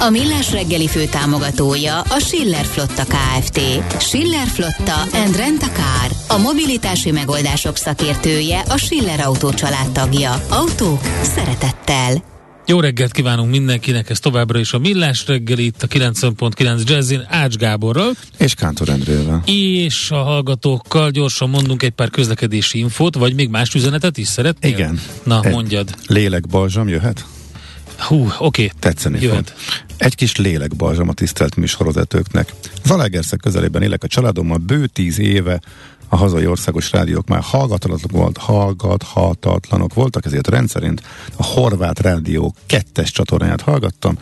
A Millás reggeli fő támogatója a Schiller Flotta KFT. Schiller Flotta and Rent a Car. A mobilitási megoldások szakértője a Schiller Autó tagja. Autók szeretettel. Jó reggelt kívánunk mindenkinek, ez továbbra is a Millás reggeli, itt a 90.9 Jazzin Ács Gáborral. És Kántor Endrével. És a hallgatókkal gyorsan mondunk egy pár közlekedési infót, vagy még más üzenetet is szeretnél? Igen. Na, egy mondjad. Lélekbalzsam jöhet? Hú, oké. Okay. Tetszeni Jöhet. fog. Egy kis lélekbalzsam a tisztelt műsorvezetőknek. Zalaegerszeg közelében élek a családommal, bő tíz éve a hazai országos rádiók már hallgathatatlanok, volt, hallgathatatlanok voltak, ezért rendszerint a horvát rádió kettes csatornáját hallgattam,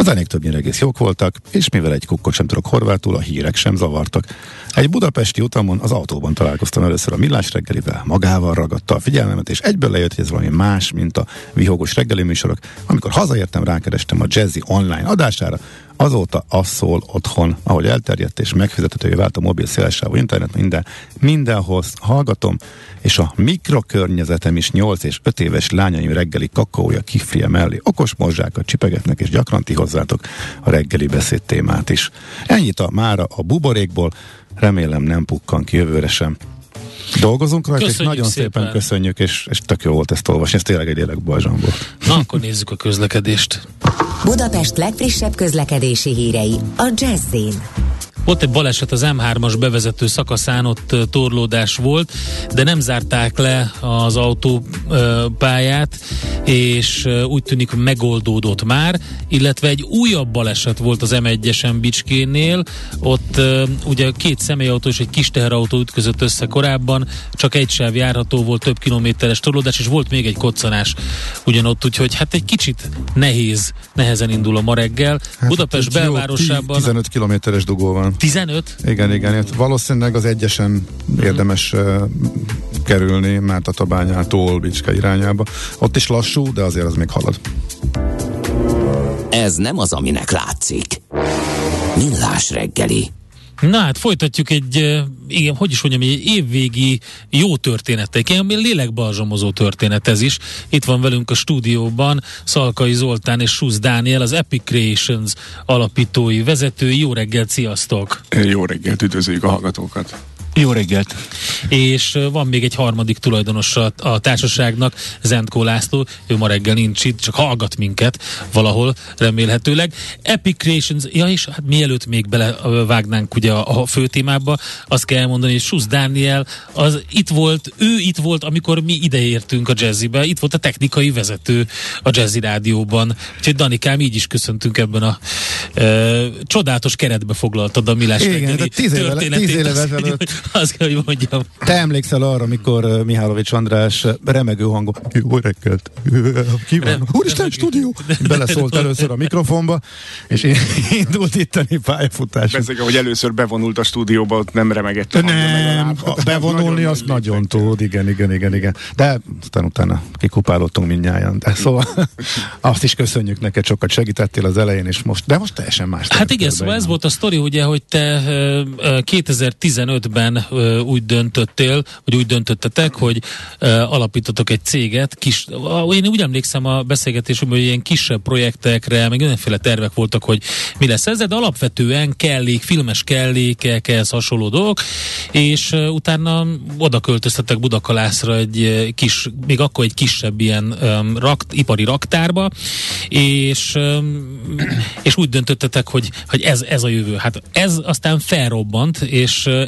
a zenék többnyire egész jók voltak, és mivel egy kukkot sem tudok horvátul, a hírek sem zavartak. Egy budapesti utamon az autóban találkoztam először a millás reggelivel, magával ragadta a figyelmemet, és egyből lejött, hogy ez valami más, mint a vihogos reggeli műsorok. Amikor hazaértem, rákerestem a Jazzy online adására, Azóta az szól otthon, ahogy elterjedt és megfizethetővé vált a mobil szélesávú internet, minden, mindenhol hallgatom, és a mikrokörnyezetem is 8 és 5 éves lányaim reggeli kakaója kifrie mellé okos morzsákat csipegetnek, és gyakran ti hozzátok a reggeli beszéd témát is. Ennyit a mára a buborékból, remélem nem pukkan ki jövőre sem. Dolgozunk rajta, Köszönjük és nagyon szépen, szépen köszönjük, és, és tök jó volt ezt olvasni, ez tényleg egy élek. Na, akkor nézzük a közlekedést. Budapest legfrissebb közlekedési hírei a Jazzin. Volt egy baleset az M3-as bevezető szakaszán, ott torlódás volt, de nem zárták le az autópályát, és úgy tűnik megoldódott már, illetve egy újabb baleset volt az M1-esen Bicskénél, ott ugye két személyautó és egy kis teherautó ütközött össze korábban, csak egy sáv járható volt, több kilométeres torlódás, és volt még egy koccanás ugyanott, úgyhogy hát egy kicsit nehéz, nehezen indul a ma reggel. Hát Budapest ott belvárosában... 15 kilométeres dugó van. 15? Igen, igen, itt valószínűleg az egyesen érdemes uh, kerülni, mert a Tabányától Bicske irányába. Ott is lassú, de azért az még halad. Ez nem az, aminek látszik. Millás reggeli. Na hát folytatjuk egy, igen, hogy is mondjam, egy évvégi jó történetek, ilyen lélekbalzsamozó történet ez is. Itt van velünk a stúdióban Szalkai Zoltán és Susz Dániel, az Epic Creations alapítói, vezetői. Jó reggelt, sziasztok! Jó reggelt, üdvözöljük a hallgatókat! Jó reggelt! És van még egy harmadik tulajdonos a, a társaságnak, Zentkó László, ő ma reggel nincs itt, csak hallgat minket valahol, remélhetőleg. Epic Creations, ja és hát mielőtt még belevágnánk ugye a, a fő témába, azt kell elmondani, hogy Susz Dániel, az itt volt, ő itt volt, amikor mi ideértünk a jazzibe, itt volt a technikai vezető a Jazzy Rádióban. Úgyhogy Danikám, így is köszöntünk ebben a e, csodálatos keretbe foglaltad a Milás Igen, reggeli tíz történetét. tíz ezelőtt. Azt kell, hogy mondjam. Te emlékszel arra, amikor uh, Mihálovics András uh, remegő hangon, jó reggelt, ki van? Rem- Úristen, remegő. stúdió! Beleszólt először a mikrofonba, és én- indult itteni pályafutás. Persze, hogy először bevonult a stúdióba, ott nem remegett a a Nem, a- bevonulni azt nagyon tud, igen, igen, igen, igen. De aztán utána kikupálottunk mindnyájan. De szóval azt is köszönjük neked, sokat segítettél az elején, és most, de most teljesen más. Hát igen, szóval ez volt a sztori, ugye, hogy te ö, ö, 2015-ben ö, úgy döntöttél, vagy úgy döntöttetek, hogy alapítotok egy céget, kis, én úgy emlékszem a beszélgetésünkben, hogy ilyen kisebb projektekre, meg mindenféle tervek voltak, hogy mi lesz ez, de alapvetően kellék, filmes kellékek, ehhez hasonló dolgok, és utána oda költöztetek Budakalászra egy kis, még akkor egy kisebb ilyen um, rakt, ipari raktárba, és, um, és úgy döntöttetek, hogy, hogy ez, ez a jövő. Hát ez aztán felrobbant, és uh,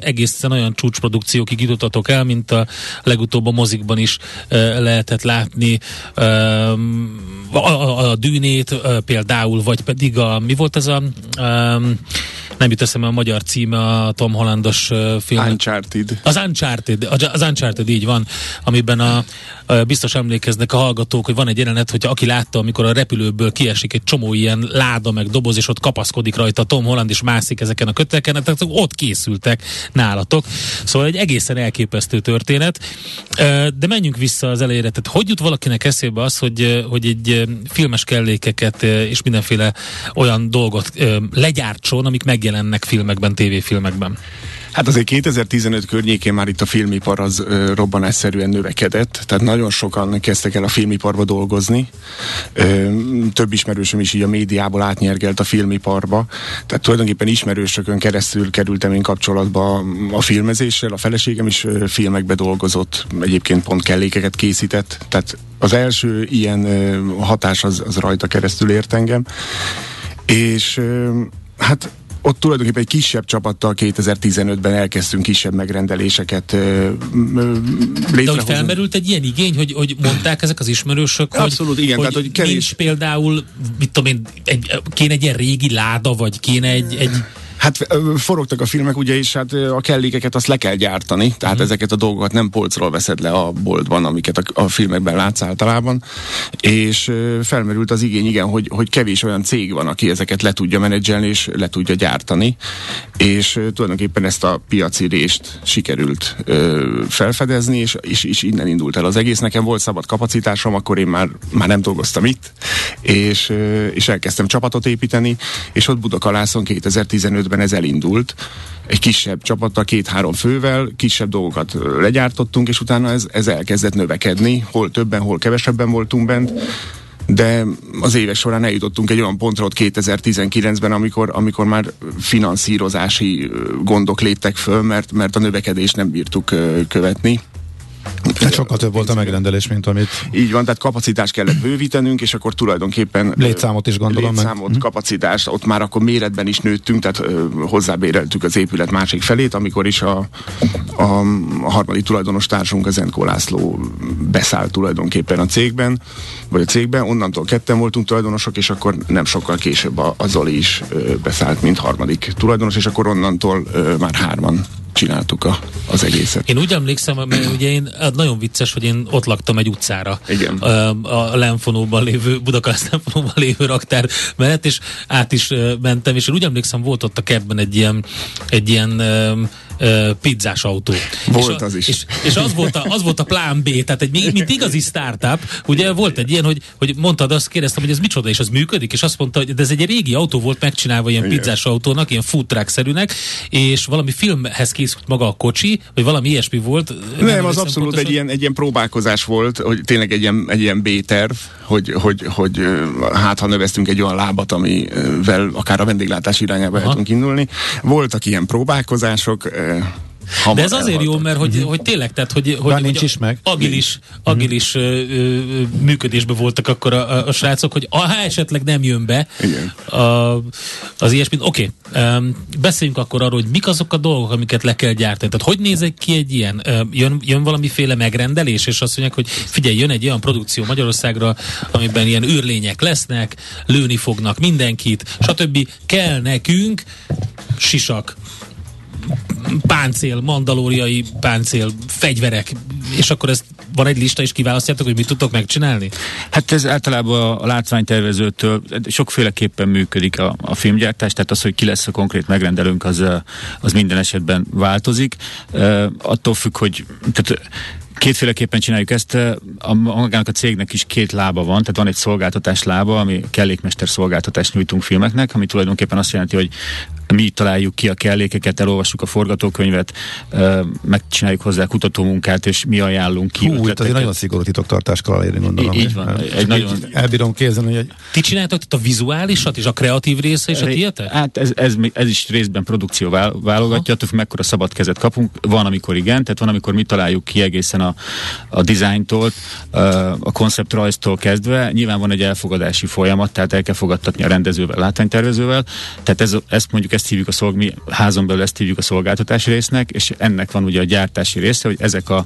egészen olyan csúcsprodukciókig jutottatok el, mint a legutóbb a mozikban is lehetett látni. A, a, a dűnét például, vagy pedig a, mi volt ez a nem jut eszembe a magyar címe a Tom Hollandos film. Uncharted. Az Uncharted, az Uncharted így van, amiben a, a biztos emlékeznek a hallgatók, hogy van egy jelenet, hogy aki látta, amikor a repülőből kiesik egy csomó ilyen láda meg doboz, és ott kapaszkodik rajta Tom Holland, és mászik ezeken a köteleken, tehát ott készültek nálatok. Szóval egy egészen elképesztő történet. De menjünk vissza az elejére. Tehát hogy jut valakinek eszébe az, hogy, hogy egy filmes kellékeket és mindenféle olyan dolgot legyártson, amik megjelennek filmekben, tévéfilmekben? Hát azért 2015 környékén már itt a filmipar az ö, robbanásszerűen növekedett, tehát nagyon sokan kezdtek el a filmiparba dolgozni. Ö, több ismerősöm is így a médiából átnyergelt a filmiparba, tehát tulajdonképpen ismerősökön keresztül kerültem én kapcsolatba a filmezéssel, a feleségem is ö, filmekbe dolgozott, egyébként pont kellékeket készített, tehát az első ilyen ö, hatás az, az rajta keresztül ért engem. És ö, hát ott tulajdonképpen egy kisebb csapattal 2015-ben elkezdtünk kisebb megrendeléseket létrehozni. De hogy felmerült egy ilyen igény, hogy, hogy mondták ezek az ismerősök, hogy, Abszolút, igen. hogy tehát, hogy kevés... nincs például, mit tudom én, egy, kéne egy ilyen régi láda, vagy kéne egy, egy Hát forogtak a filmek, ugye, és hát a kellékeket azt le kell gyártani, tehát mm. ezeket a dolgokat nem polcról veszed le a boltban, amiket a, a filmekben látsz általában, és felmerült az igény, igen, hogy, hogy kevés olyan cég van, aki ezeket le tudja menedzselni, és le tudja gyártani, és tulajdonképpen ezt a piaci részt sikerült ö, felfedezni, és, és, és innen indult el az egész. Nekem volt szabad kapacitásom, akkor én már, már nem dolgoztam itt, és, és elkezdtem csapatot építeni, és ott Budakalászon 2015 2015-ben ez elindult, egy kisebb csapattal, két-három fővel, kisebb dolgokat legyártottunk, és utána ez, ez elkezdett növekedni, hol többen, hol kevesebben voltunk bent, de az évek során eljutottunk egy olyan pontra ott 2019-ben, amikor, amikor már finanszírozási gondok léptek föl, mert, mert a növekedést nem bírtuk követni. Hát sokkal több volt a megrendelés, mint amit... Így van, tehát kapacitást kellett bővítenünk, és akkor tulajdonképpen... Létszámot is gondolom létszámot, meg. kapacitást, ott már akkor méretben is nőttünk, tehát hozzábéreltük az épület másik felét, amikor is a, a, a harmadik tulajdonos társunk, az Enkó László beszállt tulajdonképpen a cégben, vagy a cégben, onnantól ketten voltunk tulajdonosok, és akkor nem sokkal később a, a Zoli is beszállt, mint harmadik tulajdonos, és akkor onnantól már hárman csináltuk a, az egészet. Én úgy emlékszem, mert ugye én, hát nagyon vicces, hogy én ott laktam egy utcára. Igen. A, a Lenfonóban lévő, Budakaszt Lenfonóban lévő raktár mellett, és át is mentem, és én úgy emlékszem, volt ott a kertben egy ilyen, egy ilyen pizzás autó. Volt és a, az is. És, és az, volt a, az volt a plán B, tehát egy, mint igazi startup, ugye volt egy ilyen, hogy, hogy mondtad, azt kérdeztem, hogy ez micsoda, és az működik, és azt mondta, hogy de ez egy régi autó volt megcsinálva ilyen Igen. pizzás autónak, ilyen food truck-szerűnek, és valami filmhez készült maga a kocsi, vagy valami ilyesmi volt. Nem, nem az abszolút pontosan. egy ilyen, egy ilyen próbálkozás volt, hogy tényleg egy ilyen, egy ilyen B-terv, hogy, hogy, hogy hát ha növeztünk egy olyan lábat, amivel akár a vendéglátás irányába el tudunk indulni. Voltak ilyen próbálkozások, Hamar De ez azért elhaltak. jó, mert hogy, mm-hmm. hogy tényleg, tehát hogy, hogy, nincs hogy is meg. agilis, agilis mm-hmm. ö, ö, működésben voltak akkor a, a, a srácok, hogy ha esetleg nem jön be Igen. A, az ilyesmit. Oké, okay, um, beszéljünk akkor arról, hogy mik azok a dolgok, amiket le kell gyártani. Tehát hogy nézek ki egy ilyen? Jön, jön valamiféle megrendelés, és azt mondják, hogy figyelj, jön egy olyan produkció Magyarországra, amiben ilyen űrlények lesznek, lőni fognak mindenkit, stb. Kell nekünk sisak, páncél, mandalóriai páncél, fegyverek, és akkor ezt van egy lista, és kiválasztjátok, hogy mit tudtok megcsinálni? Hát ez általában a látványtervezőtől sokféleképpen működik a, a filmgyártás, tehát az, hogy ki lesz a konkrét megrendelőnk, az, az minden esetben változik. Uh, attól függ, hogy tehát Kétféleképpen csináljuk ezt. A, magának a cégnek is két lába van, tehát van egy szolgáltatás lába, ami kellékmester szolgáltatást nyújtunk filmeknek, ami tulajdonképpen azt jelenti, hogy mi találjuk ki a kellékeket, elolvassuk a forgatókönyvet, megcsináljuk hozzá kutatómunkát, és mi ajánlunk ki. Hú, itt azért nagyon szigorú titoktartás kell elérni, gondolom. Így van. Egy, egy nagyon... Elbírom kézni, hogy egy... Ti csináltok a vizuálisat és a kreatív része és a tiétek? Hát ez, ez, ez, is részben produkció válogatja, attól mekkora szabad kezet kapunk. Van, amikor igen, tehát van, amikor mi találjuk ki egészen a, a dizájntól, a konceptrajztól kezdve. Nyilván van egy elfogadási folyamat, tehát el kell fogadtatni a rendezővel, látványtervezővel. Tehát ez, ezt mondjuk ezt ezt hívjuk a szolg, mi házon belül ezt hívjuk a szolgáltatási résznek, és ennek van ugye a gyártási része, hogy ezek a,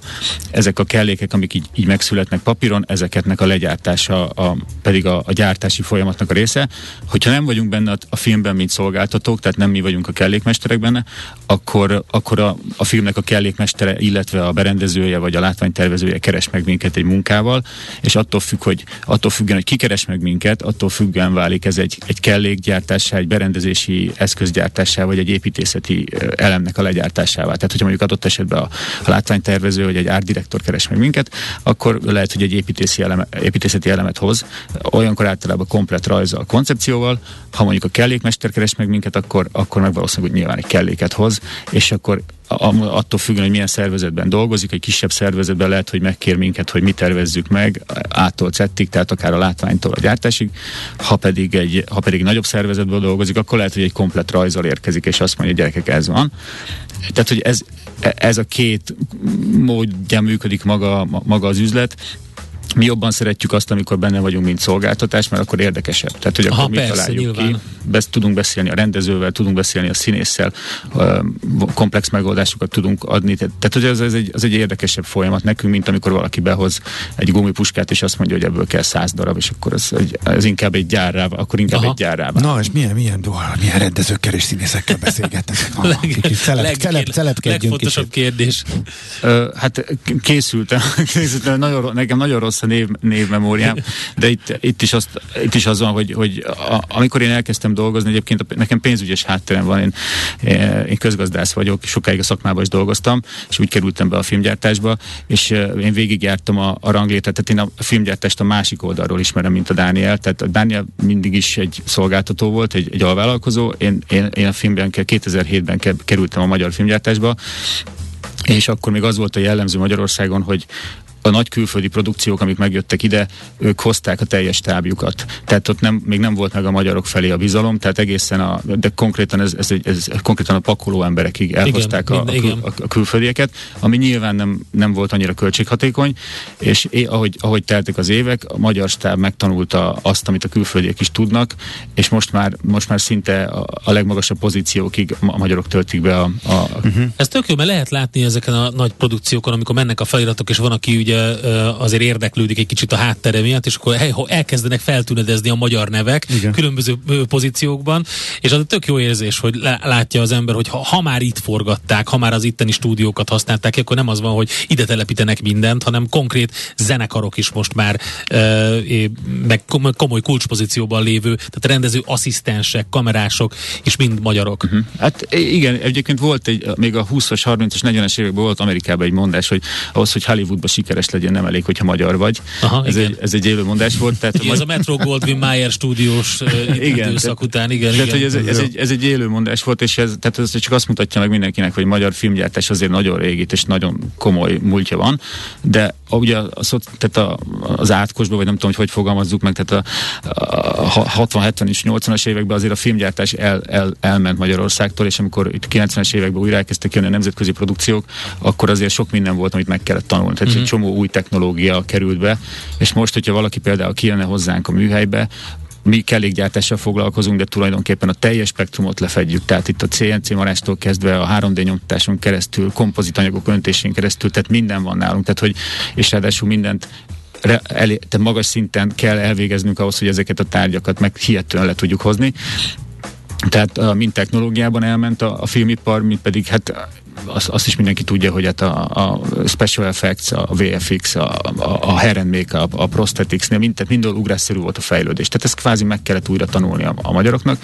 ezek a kellékek, amik így, így megszületnek papíron, ezeketnek a legyártása a, pedig a, a gyártási folyamatnak a része. Hogyha nem vagyunk benne a, filmben, mint szolgáltatók, tehát nem mi vagyunk a kellékmesterek benne, akkor, akkor a, a filmnek a kellékmestere, illetve a berendezője vagy a látványtervezője keres meg minket egy munkával, és attól függ, hogy attól függően, hogy ki keres meg minket, attól függően válik ez egy, egy kellékgyártássá, egy berendezési eszközgyártásá, vagy egy építészeti elemnek a legyártásává. Tehát, hogyha mondjuk adott esetben a, a látványtervező vagy egy árdirektor keres meg minket, akkor lehet, hogy egy építési eleme, építészeti elemet hoz, olyankor általában komplet rajzal, koncepcióval, ha mondjuk a kellékmester keres meg minket, akkor, akkor meg valószínűleg nyilván egy kelléket hoz, és akkor attól függően, hogy milyen szervezetben dolgozik, egy kisebb szervezetben lehet, hogy megkér minket, hogy mi tervezzük meg ától cettig, tehát akár a látványtól a gyártásig, ha pedig egy, ha pedig nagyobb szervezetben dolgozik, akkor lehet, hogy egy komplet rajzal érkezik, és azt mondja, gyerekek, ez van. Tehát, hogy ez, ez a két módja működik maga, maga az üzlet, mi jobban szeretjük azt, amikor benne vagyunk, mint szolgáltatás, mert akkor érdekesebb. Tehát, hogy akkor Aha, mi persze, találjuk nyilván. ki, Besz, tudunk beszélni a rendezővel, tudunk beszélni a színésszel, komplex megoldásokat tudunk adni. Tehát, hogy ez, ez, egy, az egy érdekesebb folyamat nekünk, mint amikor valaki behoz egy gumipuskát, és azt mondja, hogy ebből kell száz darab, és akkor ez, egy, ez inkább egy gyárrá, akkor inkább Aha. egy gyárrá. Na, és milyen, milyen, milyen rendezőkkel és színészekkel beszélgetnek? Van, kicsit celeb, leg, celeb, celebkedjünk legfontosabb kicsit. kérdés. Ö, hát készültem, készültem nagyon, nekem nagyon rossz a név, névmemóriám, de itt, itt, is azt, itt is az van, hogy, hogy a, amikor én elkezdtem dolgozni, egyébként nekem pénzügyes hátterem van, én, én közgazdász vagyok, sokáig a szakmában is dolgoztam, és úgy kerültem be a filmgyártásba, és ö, én végigjártam a, a ranglétet, tehát én a filmgyártást a másik oldalról ismerem, mint a Dániel, tehát a Dániel mindig is egy szolgáltató volt, egy, egy alvállalkozó, én, én, én a filmben 2007-ben ke- kerültem a magyar filmgyártásba, és akkor még az volt a jellemző Magyarországon, hogy a nagy külföldi produkciók, amik megjöttek ide, ők hozták a teljes tábjukat. Tehát ott nem, még nem volt meg a magyarok felé a bizalom, tehát egészen a, de konkrétan ez, ez, ez konkrétan a pakoló emberekig elhozták a, a, minden- kül, igen. a, a külföldieket, ami nyilván nem, nem volt annyira költséghatékony, és é, ahogy, ahogy teltek az évek, a magyar stáb megtanulta azt, amit a külföldiek is tudnak, és most már, most már szinte a, a legmagasabb pozíciókig a magyarok töltik be a, a, uh-huh. Ez tök jó, mert lehet látni ezeken a nagy produkciókon, amikor mennek a feliratok, és van, aki ugye azért érdeklődik egy kicsit a háttere miatt, és akkor elkezdenek feltűnedezni a magyar nevek Igen. különböző pozíciókban, és az tök jó érzés, hogy lá- látja az ember, hogy ha, ha már itt forgatták, ha már az itteni stúdiókat használták, akkor nem az van, hogy ide telepítenek mindent, hanem konkrét zenekarok is most már meg kom- komoly kulcspozícióban lévő, tehát rendező asszisztensek, kamerások, és mind magyarok. Hm. Hát igen, egyébként volt egy, még a 20-as, 30-as, 40-es években volt Amerikában egy mondás, hogy ahhoz, hogy Hollywoodban sikeres legyen, nem elég, hogyha magyar vagy. Aha, ez, igen. egy, ez egy élő mondás volt. Tehát Ugye ez a Metro Goldwyn Mayer stúdiós Igen, időszak tehát- után, igen, Tehát, igen. hogy ez, egy- ez, egy, ez egy élő mondás volt, és ez, tehát ez csak azt mutatja meg mindenkinek, hogy magyar filmgyártás azért nagyon régit és nagyon komoly múltja van, de a, ugye a, tehát a, az átkosban, vagy nem tudom, hogy hogy fogalmazzuk meg, tehát a, a 60, 70 és 80-as években azért a filmgyártás el, el, elment Magyarországtól, és amikor itt 90-es években újra elkezdtek jönni a nemzetközi produkciók, akkor azért sok minden volt, amit meg kellett tanulni. Tehát Mhm. egy csomó új technológia került be, és most, hogyha valaki például kijönne hozzánk a műhelybe, mi kellékgyártással foglalkozunk, de tulajdonképpen a teljes spektrumot lefedjük. Tehát itt a CNC marástól kezdve a 3D nyomtatáson keresztül, kompozitanyagok öntésén keresztül, tehát minden van nálunk. Tehát, hogy, és ráadásul mindent elé, te magas szinten kell elvégeznünk ahhoz, hogy ezeket a tárgyakat meg hihetően le tudjuk hozni. Tehát mind technológiában elment a, a filmipar, mint pedig hát azt, azt is mindenki tudja, hogy hát a, a special effects, a VFX, a, a, a hair and makeup, a prosthetics, mind, tehát mindől ugrásszerű volt a fejlődés. Tehát ezt kvázi meg kellett újra tanulni a, a magyaroknak,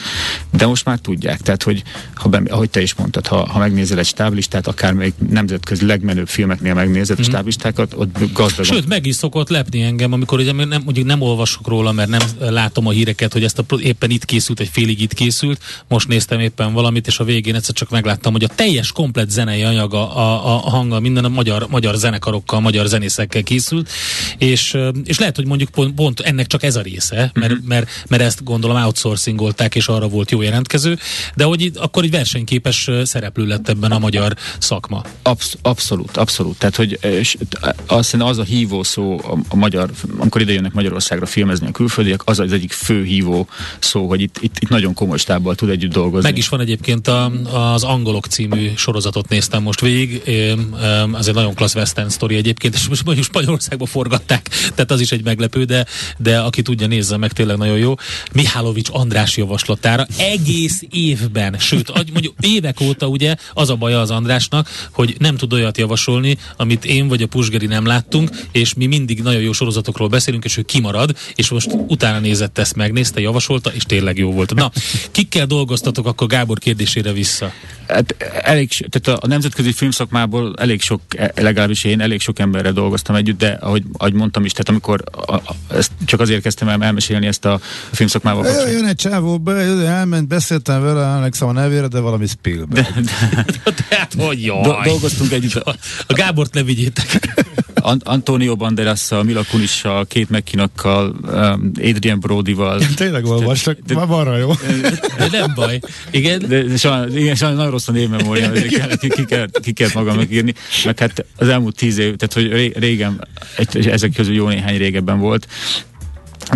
de most már tudják. Tehát, hogy ha be, ahogy te is mondtad, ha, ha megnézel egy stáblistát, akár még nemzetközi legmenőbb filmeknél megnézed a stáblistákat, ott gazdag. Sőt, meg is szokott lepni engem, amikor ugye nem, mondjuk nem olvasok róla, mert nem látom a híreket, hogy ezt a, éppen itt készült, egy félig itt készült. Most néztem éppen valamit, és a végén egyszer csak megláttam, hogy a teljes komplet zene zenei anyaga, a, a hanga, minden a magyar, magyar zenekarokkal, magyar zenészekkel készült, és, és lehet, hogy mondjuk pont, pont ennek csak ez a része, mert, uh-huh. mert, mert ezt gondolom outsourcingolták, és arra volt jó jelentkező, de hogy itt, akkor egy versenyképes szereplő lett ebben a magyar szakma. Absz- abszolút, abszolút. Tehát, hogy azt az a hívó szó a, a magyar, amikor ide jönnek Magyarországra filmezni a külföldiek, az az egyik fő hívó szó, hogy itt, itt, itt nagyon komoly stábbal tud együtt dolgozni. Meg is van egyébként a, az Angolok című sorozatot néztem most végig, ez egy nagyon klassz western sztori egyébként, és most mondjuk Spanyolországban forgatták, tehát az is egy meglepő, de, de aki tudja, nézze meg, tényleg nagyon jó. Mihálovics András javaslatára egész évben, sőt, mondjuk évek óta ugye az a baja az Andrásnak, hogy nem tud olyat javasolni, amit én vagy a Pusgeri nem láttunk, és mi mindig nagyon jó sorozatokról beszélünk, és ő kimarad, és most utána nézett ezt, megnézte, javasolta, és tényleg jó volt. Na, kikkel dolgoztatok akkor Gábor kérdésére vissza? Hát elég, tehát a nemzetközi filmszakmából elég sok, e, legalábbis én elég sok emberrel dolgoztam együtt, de ahogy, ahogy mondtam is, tehát amikor a, a, ezt csak azért kezdtem el elmesélni ezt a filmszakmával. Jön egy csávó, be, elment, beszéltem vele, emlékszem a nevére, de valami Spielberg. De, de, tehát, hogy jaj. Do, dolgoztunk együtt. A, a Gábort ne vigyétek. Antonio Banderasszal, Mila Kunissal, két McKinnokkal, um, Adrian Brodyval. Tényleg olvastak, már arra jó. De nem baj. Igen. De, de sajnos, igen, sajnos nagyon rossz a névmemória, ki, ki, kellett, ki kellett magam megírni. Meg hát az elmúlt tíz év, tehát hogy régen, ezek közül jó néhány régebben volt,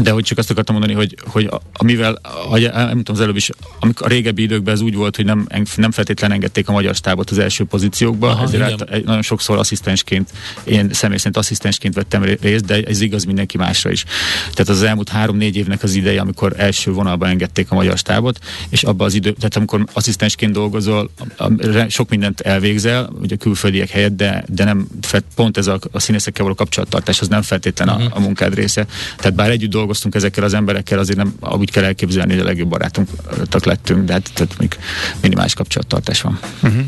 de hogy csak azt akartam mondani, hogy, hogy amivel, ahogy elmondtam az előbb is, amikor a régebbi időkben ez úgy volt, hogy nem, nem feltétlenül engedték a magyar stábot az első pozíciókba, Aha, ezért át, nagyon sokszor asszisztensként, én személy szerint asszisztensként vettem részt, de ez igaz mindenki másra is. Tehát az elmúlt három-négy évnek az ideje, amikor első vonalban engedték a magyar stábot, és abba az idő, tehát amikor asszisztensként dolgozol, sok mindent elvégzel, ugye külföldiek helyett, de, de nem, pont ez a, a színészekkel való kapcsolattartás, az nem feltétlenül uh-huh. a, mhm. a munkád része. Tehát bár együtt dolgoztunk ezekkel az emberekkel, azért nem úgy kell elképzelni, hogy a legjobb barátunk lettünk, de hát tehát még minimális kapcsolattartás van. Uh-huh.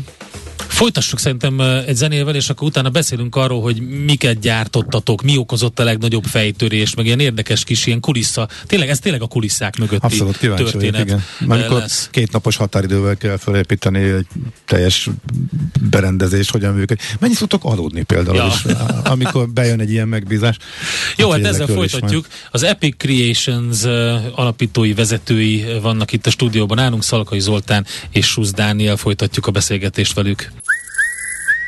Folytassuk szerintem egy zenével, és akkor utána beszélünk arról, hogy miket gyártottatok, mi okozott a legnagyobb fejtörés, meg ilyen érdekes kis ilyen kulissza. Tényleg, ez tényleg a kulisszák mögötti Abszolút kíváncsi történet. Vagyok, igen. Amikor lesz. két napos határidővel kell felépíteni egy teljes berendezést, hogyan működik. Mennyit tudtok aludni például, ja. is, amikor bejön egy ilyen megbízás? Jó, hát, hát ezzel folytatjuk. Az Epic Creations alapítói, vezetői vannak itt a stúdióban, nálunk Szalkai Zoltán és Susz Dániel folytatjuk a beszélgetést velük.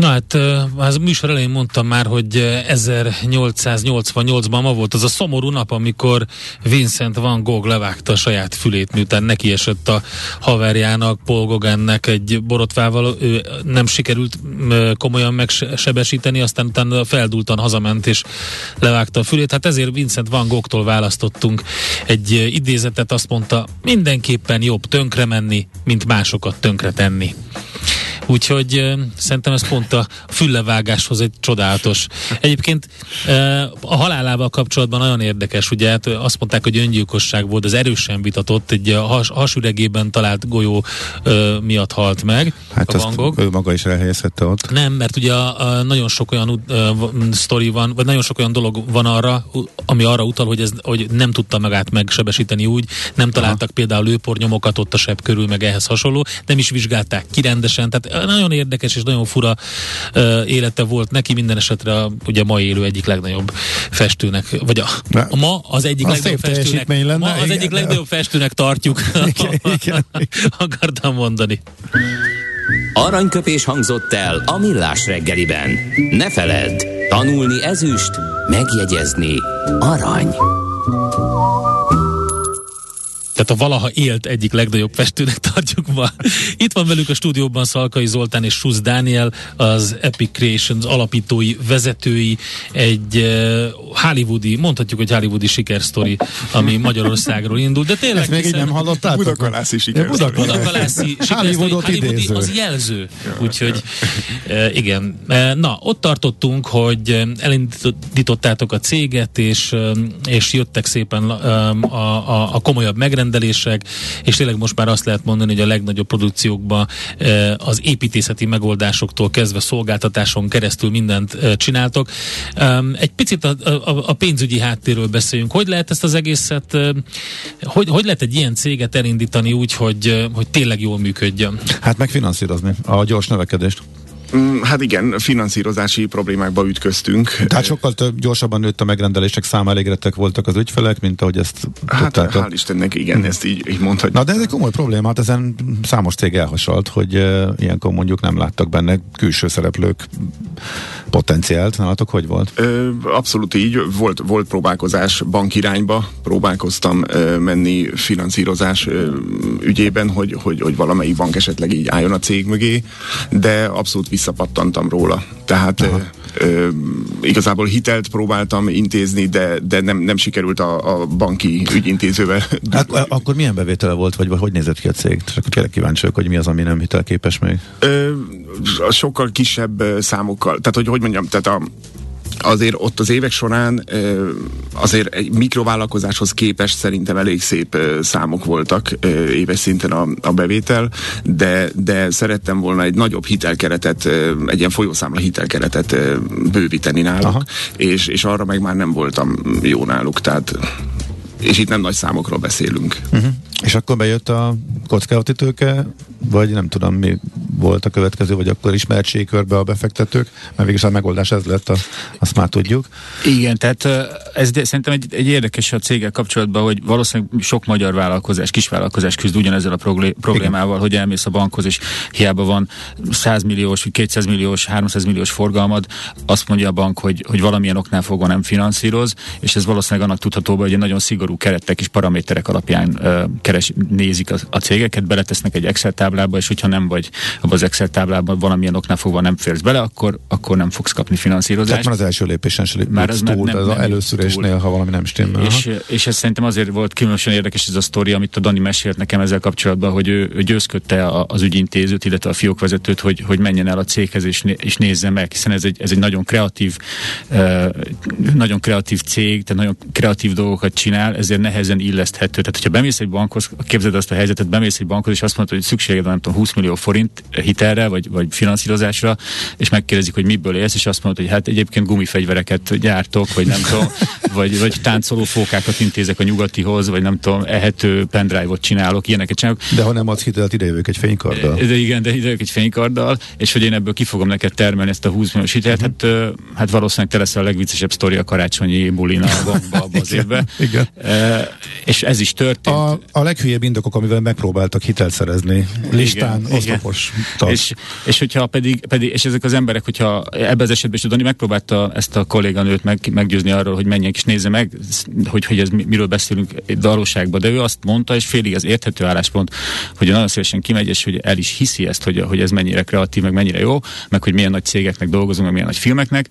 Na hát, az műsor elején mondtam már, hogy 1888-ban ma volt az a szomorú nap, amikor Vincent van Gogh levágta a saját fülét, miután neki esett a haverjának, Paul Gauguinnek egy borotvával, ő nem sikerült komolyan megsebesíteni, aztán utána feldultan hazament és levágta a fülét. Hát ezért Vincent van Goghtól választottunk egy idézetet, azt mondta, mindenképpen jobb tönkre menni, mint másokat tönkre tenni. Úgyhogy szerintem ez pont a füllevágáshoz egy csodálatos. Egyébként a halálával kapcsolatban nagyon érdekes, ugye hát azt mondták, hogy öngyilkosság volt, az erősen vitatott, egy has, hasüregében talált golyó miatt halt meg. Hát a Van ő maga is elhelyezhette ott. Nem, mert ugye a, a nagyon sok olyan uh, sztori van, vagy nagyon sok olyan dolog van arra, ami arra utal, hogy ez hogy nem tudta magát megsebesíteni úgy, nem találtak Aha. például lőpornyomokat ott a sebb körül, meg ehhez hasonló, nem is vizsgálták ki rendesen, tehát nagyon érdekes és nagyon fura uh, élete volt neki, minden esetre a, ugye ma élő egyik legnagyobb festőnek, vagy a, a ma az egyik a legnagyobb festőnek, lenne, ma az igen, egyik legnagyobb festőnek tartjuk, igen, igen. akartam mondani. Aranyköpés hangzott el a millás reggeliben. Ne feledd, tanulni ezüst, megjegyezni arany. Tehát a valaha élt egyik legnagyobb festőnek tartjuk ma. Itt van velük a stúdióban Szalkai Zoltán és Susz Dániel, az Epic Creations alapítói, vezetői, egy uh, hollywoodi, mondhatjuk, hogy hollywoodi sikersztori, ami Magyarországról indul, de tényleg... Ezt még így nem hallottátok? Budakalászi sikersztori. Budakalászi sikersztori, hollywoodi az jelző. Úgyhogy uh, igen. Uh, na, ott tartottunk, hogy elindítottátok a céget, és, uh, és jöttek szépen uh, a, a, a komolyabb megrendelések, megrendelések, és tényleg most már azt lehet mondani, hogy a legnagyobb produkciókban az építészeti megoldásoktól kezdve szolgáltatáson keresztül mindent csináltok. Egy picit a, pénzügyi háttérről beszéljünk. Hogy lehet ezt az egészet, hogy, hogy lehet egy ilyen céget elindítani úgy, hogy, hogy tényleg jól működjön? Hát megfinanszírozni a gyors növekedést. Mm, hát igen, finanszírozási problémákba ütköztünk. Tehát sokkal több, gyorsabban nőtt a megrendelések száma, elégedettek voltak az ügyfelek, mint ahogy ezt Hát tudták. hál' Istennek, igen, hmm. ezt így, így mondhatjuk. Na de ez egy komoly probléma, hát ezen számos cég elhasalt, hogy uh, ilyenkor mondjuk nem láttak benne külső szereplők potenciált. Nálatok hogy volt? Ö, abszolút így. Volt, volt próbálkozás bankirányba. Próbálkoztam ö, menni finanszírozás ö, ügyében, hogy, hogy, hogy valamelyik bank esetleg így álljon a cég mögé, de abszolút visszapattantam róla. Tehát ö, ö, igazából hitelt próbáltam intézni, de, de nem, nem sikerült a, a banki ügyintézővel. Hát, akkor milyen bevétele volt, vagy hogy nézett ki a cég? Csak tényleg kíváncsi hogy mi az, ami nem hitelképes még? Ö, sokkal kisebb számokkal. Tehát, hogy hogy mondjam, tehát a, azért ott az évek során azért egy mikrovállalkozáshoz képest szerintem elég szép számok voltak éves szinten a, a bevétel, de, de szerettem volna egy nagyobb hitelkeretet, egy ilyen folyószámla hitelkeretet bővíteni náluk, és, és arra meg már nem voltam jó náluk, tehát és itt nem nagy számokról beszélünk. Uh-huh. És akkor bejött a kockázati tőke, vagy nem tudom, mi volt a következő, vagy akkor ismertségkörbe a befektetők, mert végül a megoldás ez lett, a, azt már tudjuk. Igen, tehát ez szerintem egy, egy érdekes a céggel kapcsolatban, hogy valószínűleg sok magyar vállalkozás, kisvállalkozás küzd ugyanezzel a problémával, Igen. hogy elmész a bankhoz, és hiába van 100 milliós, 200 milliós, 300 milliós forgalmad, azt mondja a bank, hogy, hogy valamilyen oknál fogva nem finanszíroz, és ez valószínűleg annak tudható, hogy egy nagyon szigorú keretek és paraméterek alapján keres, nézik a, a cégeket, beletesznek egy Excel táblába, és hogyha nem vagy abban az Excel táblában valamilyen oknál fogva nem férsz bele, akkor, akkor nem fogsz kapni finanszírozást. Tehát már az első lépésen sem már ez túl, nem, az nem előszűrésnél, ha valami nem stimmel. És, és ez szerintem azért volt különösen érdekes ez a sztori, amit a Dani mesélt nekem ezzel kapcsolatban, hogy ő, ő győzködte az ügyintézőt, illetve a fiókvezetőt, hogy, hogy menjen el a céghez és, és nézze meg, hiszen ez egy, ez egy nagyon kreatív, uh, nagyon kreatív cég, tehát nagyon kreatív dolgokat csinál, ezért nehezen illeszthető. Tehát, hogyha bemész egy bankhoz, képzeld azt a helyzetet, bemész egy bankhoz, és azt mondod, hogy szükséged van, nem tudom, 20 millió forint hitelre, vagy, vagy finanszírozásra, és megkérdezik, hogy miből élsz, és azt mondod, hogy hát egyébként gumifegyvereket gyártok, vagy nem tudom, vagy, vagy táncoló fókákat intézek a nyugatihoz, vagy nem tudom, ehető pendrive-ot csinálok, ilyeneket csinálok. De ha nem adsz hitelt, idejövök egy fénykarddal. De igen, de idejövök egy fénykarddal, és hogy én ebből ki fogom neked termelni ezt a 20 milliós hitelt, uh-huh. hát, hát valószínűleg te leszel a legviccesebb sztori a karácsonyi bulina a bankba az évben. igen. E, és ez is történt. A, a leghülyebb indokok, amivel megpróbáltak hitelt szerezni. Listán, igen, oszlopos. Igen. És, és hogyha pedig, pedig, és ezek az emberek, hogyha ebben az esetben is Dani megpróbálta ezt a kolléganőt meg, meggyőzni arról, hogy menjen és nézze meg, hogy, hogy ez miről beszélünk egy valóságban, de ő azt mondta, és félig az érthető álláspont, hogy nagyon szívesen kimegy, és hogy el is hiszi ezt, hogy, hogy ez mennyire kreatív, meg mennyire jó, meg hogy milyen nagy cégeknek dolgozunk, meg milyen nagy filmeknek,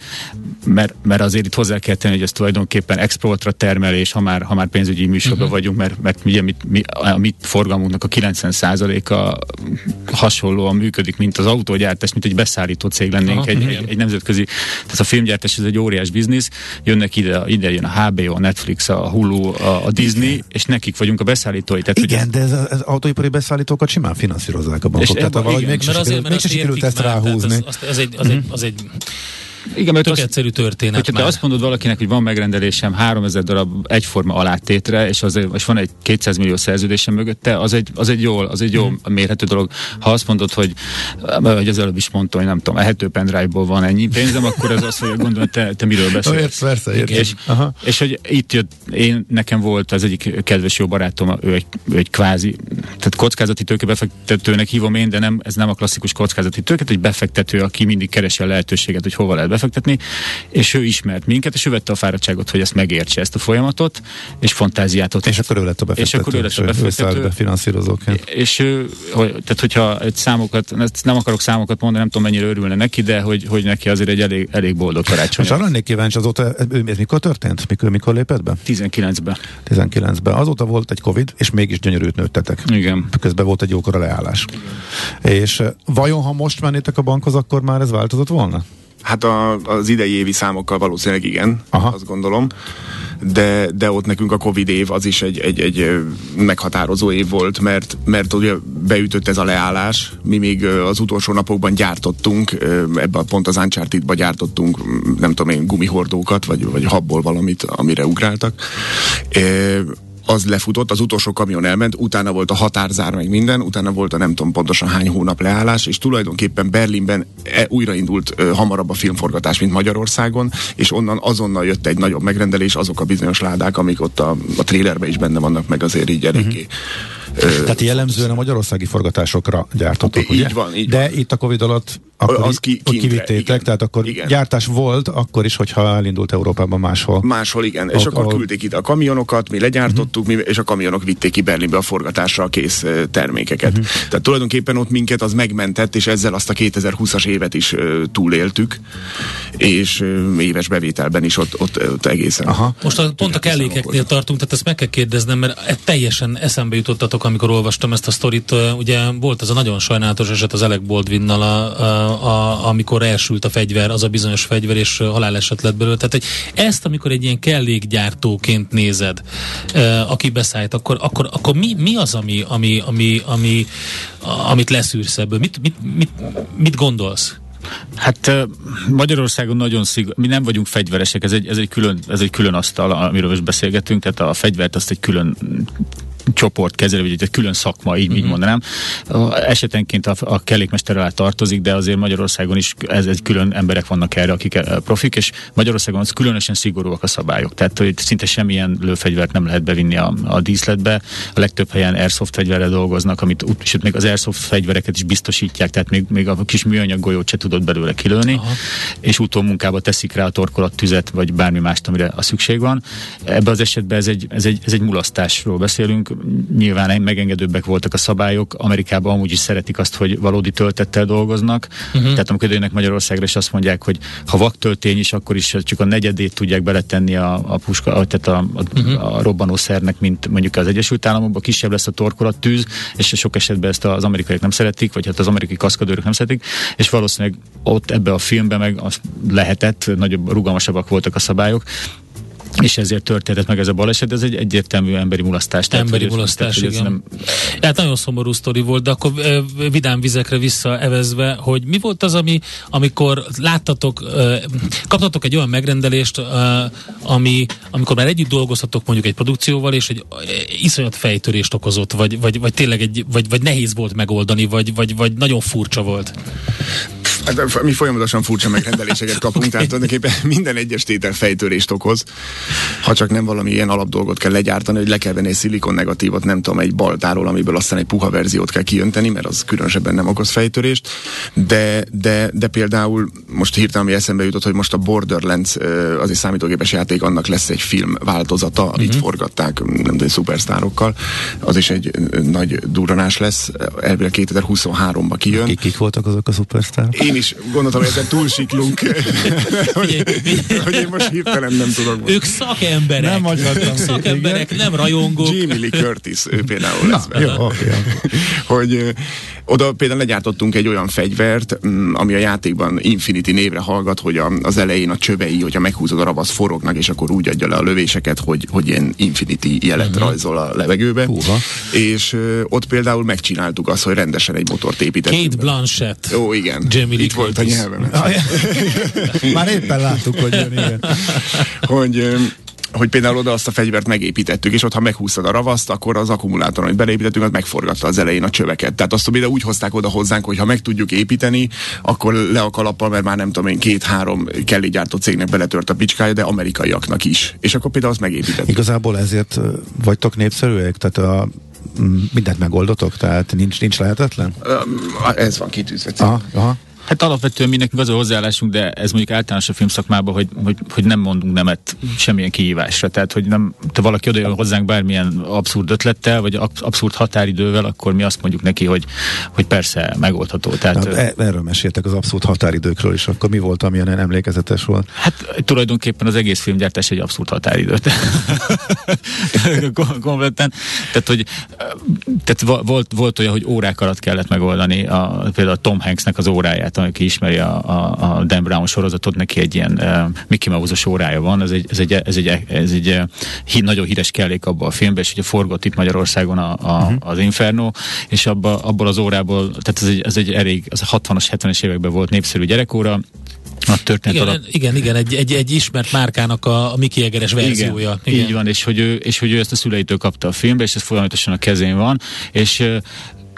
mert, mert azért itt hozzá kell tenni, hogy ez tulajdonképpen exportra termelés, ha már, ha már pénzügyi műsorban uh-huh. vagyunk, mert, mert ugye mit, mi, a mi forgalmunknak a 90%-a hasonlóan működik, mint az autógyártás, mint egy beszállító cég lennénk, Aha, egy, egy, egy, nemzetközi, tehát a filmgyártás ez egy óriás biznisz, jönnek ide, ide jön a HBO, a Netflix, a Hulu, a, a Disney, Igen. és nekik vagyunk a beszállítói. Tehát, Igen, ugye, de ez, az autóipari beszállítókat simán finanszírozzák a bankok, tehát valahogy mégsem sikerült ezt ráhúzni. Az, egy, az, az igen, mert Tök az, egyszerű történet Hogyha már. te azt mondod valakinek, hogy van megrendelésem 3000 darab egyforma alátétre, és, az, és van egy 200 millió szerződésem mögötte, az egy, az egy jól, az egy jó mm. mérhető dolog. Ha azt mondod, hogy, hogy az előbb is mondtam, hogy nem tudom, ehető pendrive-ból van ennyi pénzem, akkor ez azt, hogy gondolom, te, te miről beszélsz. Érsz, persze, érsz. És, Aha. és hogy itt jött, én, nekem volt az egyik kedves jó barátom, ő egy, ő egy kvázi, tehát kockázati tőkebefektetőnek hívom én, de nem, ez nem a klasszikus kockázati tőke, egy befektető, aki mindig keresi a lehetőséget, hogy hova lehet befektetni, és ő ismert minket, és ő vette a fáradtságot, hogy ezt megértse ezt a folyamatot, és fantáziát ott. És akkor ő lett a befektető. És akkor ő lett a befektető. Ő finanszírozóként. És ő, hogy, tehát hogyha egy számokat, nem akarok számokat mondani, nem tudom mennyire örülne neki, de hogy, hogy neki azért egy elég, elég boldog karácsony. És arra lennék kíváncsi, azóta, ez mikor történt? Mikor, mikor lépett be? 19-ben. 19-ben. Azóta volt egy Covid, és mégis gyönyörűt nőttetek. Igen. Közben volt egy jókora leállás. Igen. És vajon, ha most mennétek a bankhoz, akkor már ez változott volna? Hát a, az idei évi számokkal valószínűleg igen, Aha. azt gondolom. de, de ott nekünk a Covid év az is egy, egy, egy meghatározó év volt, mert, mert ugye beütött ez a leállás, mi még az utolsó napokban gyártottunk, ebben pont az Uncharted-ba gyártottunk, nem tudom én, gumihordókat, vagy, vagy habból valamit, amire ugráltak az lefutott, az utolsó kamion elment, utána volt a határzár, meg minden, utána volt a nem tudom pontosan hány hónap leállás, és tulajdonképpen Berlinben e, újraindult ö, hamarabb a filmforgatás, mint Magyarországon, és onnan azonnal jött egy nagyobb megrendelés, azok a bizonyos ládák, amik ott a, a trélerben is benne vannak, meg azért így eléggé. Uh-huh. Tehát jellemzően a magyarországi forgatásokra gyártottok, okay, ugye? Így van, így De van. itt a Covid alatt akkor az ki, ki, kivittétek, igen, tehát akkor igen. gyártás volt, akkor is, hogyha elindult Európában máshol. Máshol igen, és akkor ahol- küldték ide a kamionokat, mi legyártottuk, mi, és a kamionok vitték ki Berlinbe a forgatásra a kész termékeket. Tehát tulajdonképpen ott minket az megmentett, és ezzel azt a 2020-as évet is ö, túléltük, és ö, éves bevételben is ott, ott, ott egészen. Aha. Most a, pont a kellékeknél tartunk, tehát ezt meg kell kérdeznem, mert e- teljesen eszembe jutottatok, amikor olvastam ezt a sztorit. Ugye volt az a nagyon sajnálatos eset az Alec Baldwinnal, a, a, a, amikor elsült a fegyver, az a bizonyos fegyver, és haláleset lett belőle. Tehát, hogy ezt, amikor egy ilyen kellékgyártóként nézed, aki beszállít, akkor, akkor, akkor mi, mi az, ami, ami, ami, ami, amit leszűrsz ebből? Mit, mit, mit, mit gondolsz? Hát Magyarországon nagyon szigorú, mi nem vagyunk fegyveresek, ez egy, ez egy, külön, ez egy külön asztal, amiről most beszélgetünk, tehát a fegyvert azt egy külön csoport kezelő, vagy egy külön szakma, így, így mondanám. A, esetenként a, a kellékmester alá tartozik, de azért Magyarországon is ez egy külön emberek vannak erre, akik eh, profik, és Magyarországon az különösen szigorúak a szabályok. Tehát, hogy szinte semmilyen lőfegyvert nem lehet bevinni a, a díszletbe. A legtöbb helyen airsoft fegyverrel dolgoznak, amit sőt, még az airsoft fegyvereket is biztosítják, tehát még, még a kis műanyag golyót se tudod belőle kilőni, Aha. és utómunkába teszik rá a torkolat tüzet, vagy bármi mást, amire a szükség van. Ebben az esetben ez egy, ez egy, ez egy mulasztásról beszélünk. Nyilván megengedőbbek voltak a szabályok. Amerikában amúgy is szeretik azt, hogy valódi töltettel dolgoznak. Uh-huh. Tehát amikor jönnek Magyarországra, és azt mondják, hogy ha vaktöltény is, akkor is csak a negyedét tudják beletenni a, a puska, a- tehát a, a, uh-huh. a robbanószernek, mint mondjuk az Egyesült Államokban, kisebb lesz a torkolat tűz, és sok esetben ezt az amerikaiak nem szeretik, vagy hát az amerikai kaszkadőrök nem szeretik, és valószínűleg ott ebbe a filmben meg az lehetett, nagyobb, rugalmasabbak voltak a szabályok, és ezért történt meg ez a baleset, ez egy egyértelmű emberi mulasztás. Tehát, Emberi hogy mulasztás, tehát, igen. Hát nagyon szomorú sztori volt, de akkor vidám vizekre visszaevezve, hogy mi volt az, ami, amikor láttatok, kaptatok egy olyan megrendelést, ami, amikor már együtt dolgoztatok mondjuk egy produkcióval, és egy iszonyat fejtörést okozott, vagy, vagy, vagy tényleg egy, vagy, vagy nehéz volt megoldani, vagy, vagy, vagy nagyon furcsa volt. Hát, mi folyamatosan furcsa megrendeléseket kapunk, tehát tulajdonképpen minden egyes tétel fejtörést okoz. Ha csak nem valami ilyen alapdolgot kell legyártani, hogy le kell venni egy szilikon negatívot, nem tudom, egy baltáról, amiből aztán egy puha verziót kell kijönteni, mert az különösebben nem okoz fejtörést. De, de, de például most hirtelen ami eszembe jutott, hogy most a Borderlands az egy számítógépes játék, annak lesz egy film változata, uh-huh. forgatták, nem tudom, szupersztárokkal. Az is egy nagy durranás lesz, elvileg 2023-ba kijön. Kik, kik voltak azok a szupersztárok? Én is gondoltam, hogy ezen túlsiklunk, hogy, hogy én most hirtelen nem tudok. Ők szakemberek. Nem Ők szakemberek, nem rajongók. Jamie Lee Curtis, ő például lesz benne. Jó, oké. hogy oda például legyártottunk egy olyan fegyvert, mm, ami a játékban Infinity névre hallgat, hogy a, az elején a csövei, hogyha meghúzod a ravasz forognak, és akkor úgy adja le a lövéseket, hogy, hogy ilyen Infinity jelet uh-huh. rajzol a levegőbe. Húha. És ott például megcsináltuk azt, hogy rendesen egy motort építettünk. Kate. Blanchett. Ó, igen. Jamie Lee Itt volt a Curtis. nyelvemen. Már éppen láttuk, hogy jön, igen. hogy hogy például oda azt a fegyvert megépítettük, és ott, ha meghúztad a ravaszt, akkor az akkumulátor, amit beleépítettünk, az megforgatta az elején a csöveket. Tehát azt például úgy hozták oda hozzánk, hogy ha meg tudjuk építeni, akkor le a kalappal, mert már nem tudom én, két-három kellégyártó cégnek beletört a picskája, de amerikaiaknak is. És akkor például azt megépítettük. Igazából ezért vagytok népszerűek? Tehát a, mindent megoldotok? Tehát nincs, nincs lehetetlen? Öm, Ez van kitűzve. Aha, aha. Hát alapvetően mi nekünk az a hozzáállásunk, de ez mondjuk általános a filmszakmában, hogy, hogy, hogy nem mondunk nemet semmilyen kihívásra. Tehát, hogy nem, te valaki oda jön hozzánk bármilyen abszurd ötlettel, vagy ab- abszurd határidővel, akkor mi azt mondjuk neki, hogy, hogy persze megoldható. Tehát, Hát, e- erről meséltek az abszolút határidőkről is. Akkor mi volt, amilyen emlékezetes volt? Hát tulajdonképpen az egész filmgyártás egy abszolút határidő. Kom- Kompletten. Tehát, hogy tehát volt, volt olyan, hogy órák alatt kellett megoldani a, például a Tom Hanksnek az óráját, aki ismeri a, a, a Dan Brown sorozatot, neki egy ilyen uh, Mickey Mouse-os órája van, ez egy, ez egy, ez egy, ez egy uh, hí, nagyon híres kellék abban a filmben, és ugye forgott itt Magyarországon a, a, uh-huh. az Inferno, és abba, abból az órából, tehát ez egy, ez egy elég, az a 60-as, 70-es években volt népszerű gyerekóra, a történet Igen, alap... igen, igen, egy, egy, egy ismert márkának a, a Mickey Egeres verziója. Igen, így van, és hogy, ő, és hogy ő ezt a szüleitől kapta a filmbe, és ez folyamatosan a kezén van, és